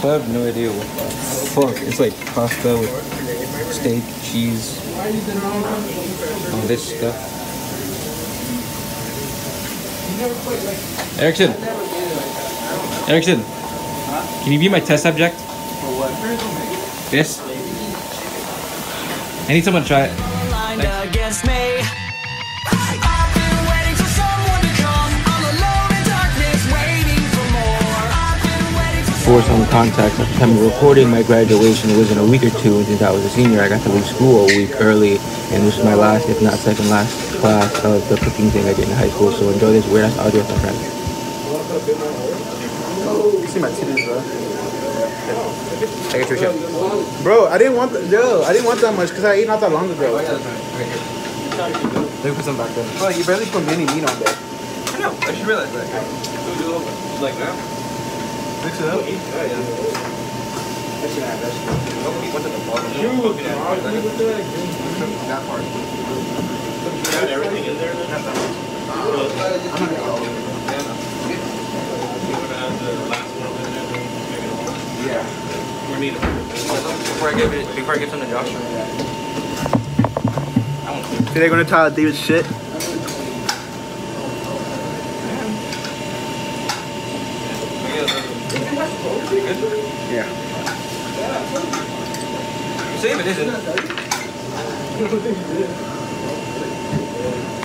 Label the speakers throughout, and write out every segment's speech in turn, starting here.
Speaker 1: So I have no idea what the fuck. It's like pasta with steak, cheese, all this stuff. Erickson. Erickson. Can you be my test subject?
Speaker 2: For what?
Speaker 1: This? I need someone to try it.
Speaker 3: aligned for For
Speaker 4: some context, at the time of recording my graduation, it was in a week or two, and since I was a senior, I got to leave school a week early, and this was my last, if not second last, class of the cooking thing I did in high school. So enjoy this weird ass audio from friends.
Speaker 2: You see my titties, bro.
Speaker 4: I got your shit.
Speaker 2: Bro, I didn't want, the, yo, I didn't want that much because I ate not that long ago.
Speaker 1: Let me put some back there.
Speaker 2: Bro, you barely put mini meat on there.
Speaker 1: I know. I should realize that. Like that?
Speaker 2: Mix it up.
Speaker 1: What's at the bottom? That part.
Speaker 5: Got everything in there then?
Speaker 2: I'm not gonna go.
Speaker 5: We're gonna have the last one over there, then make it all.
Speaker 2: Yeah.
Speaker 5: We need it.
Speaker 1: Before I give it, before I give some to Joshua.
Speaker 2: Today they're gonna tell David shit. Yeah.
Speaker 1: Same, it isn't.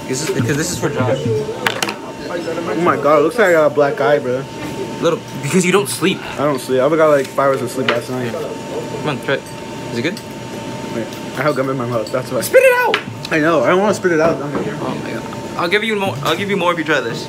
Speaker 1: This is, because this is for Josh.
Speaker 2: Oh my god, it looks like I got a black eye, bro.
Speaker 1: Little, because you don't sleep.
Speaker 2: I don't sleep. I've got like five hours of sleep last night.
Speaker 1: Come on, try it. Is it good?
Speaker 2: Wait, I have gum in my mouth. That's why.
Speaker 1: Spit it out.
Speaker 2: I know. I don't want to spit it out.
Speaker 1: Oh my god. I'll give you more. I'll give you more if you try this.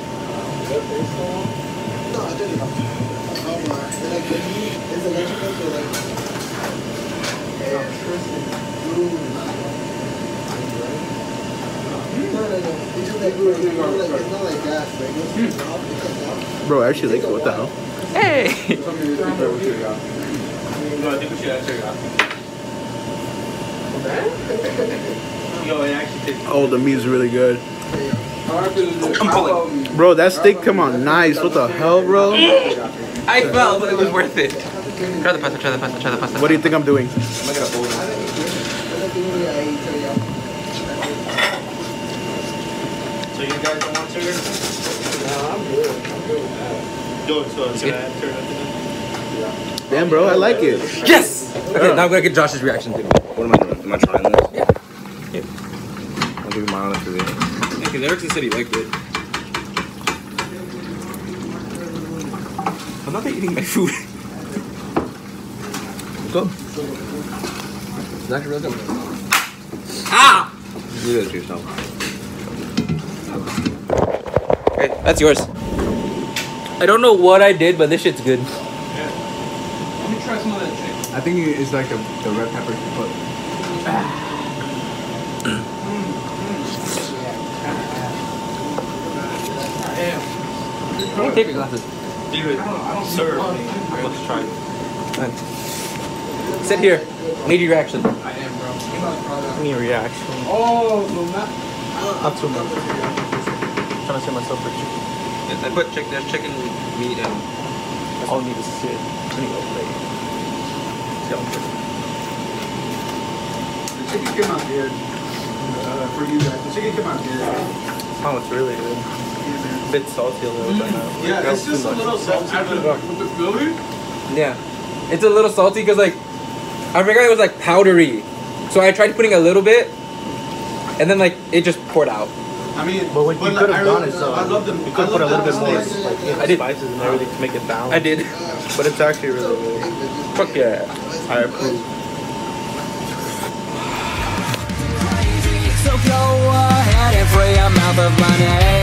Speaker 2: Bro, I actually like it. What the hell?
Speaker 1: Hey.
Speaker 5: No, I think we should actually. Yo, it actually tastes.
Speaker 2: Oh, the meat's really good. Bro, that steak come on nice. What the hell, bro?
Speaker 1: I fell, but it was worth it. Try the pasta. Try the pasta. Try the pasta.
Speaker 2: What do you think I'm doing?
Speaker 5: So you guys don't want sugar? No, I'm good. I'm good. Yo, so can I add sugar to this?
Speaker 2: Damn, bro, I like it.
Speaker 1: Yes. Okay, now I'm gonna get Josh's reaction to it.
Speaker 4: What am I doing? Am I trying this?
Speaker 1: Yeah.
Speaker 4: I'll give you my honest review.
Speaker 1: Because Erickson said he liked it. I'm not eating my food.
Speaker 4: Go.
Speaker 1: It's actually real good. Ah!
Speaker 4: Do this yourself.
Speaker 1: Okay, that's yours. I don't know what I did, but this shit's good.
Speaker 5: Let me try some of that chicken.
Speaker 2: I think it's like the, the red pepper you put.
Speaker 1: Don't take your glasses.
Speaker 5: Dude, sir, I must try.
Speaker 1: Sit here. I need your reaction.
Speaker 4: Any reaction?
Speaker 2: Oh, no, not.
Speaker 4: Not too much. trying to save myself for chicken.
Speaker 1: Yes, I put chick- there's chicken meat and
Speaker 4: All I need is shit.
Speaker 2: The chicken came out good. Uh, for you guys, the chicken came out good.
Speaker 4: Oh, it's really good. A bit salty a little bit now.
Speaker 2: Yeah, it's just a little salty. With the Philly?
Speaker 1: yeah, it's a little salty because like I forgot it was like powdery, so I tried putting a little bit, and then like it just poured out.
Speaker 2: I mean,
Speaker 4: But what you
Speaker 2: like,
Speaker 4: could have
Speaker 2: love-
Speaker 4: done is uh,
Speaker 2: I love them.
Speaker 4: you could put a little bit more like you know,
Speaker 1: I did.
Speaker 4: spices and everything to make it balanced.
Speaker 1: I did.
Speaker 4: But it's actually really good.
Speaker 1: Fuck yeah.
Speaker 4: I approve.
Speaker 3: So go ahead and free your mouth of money.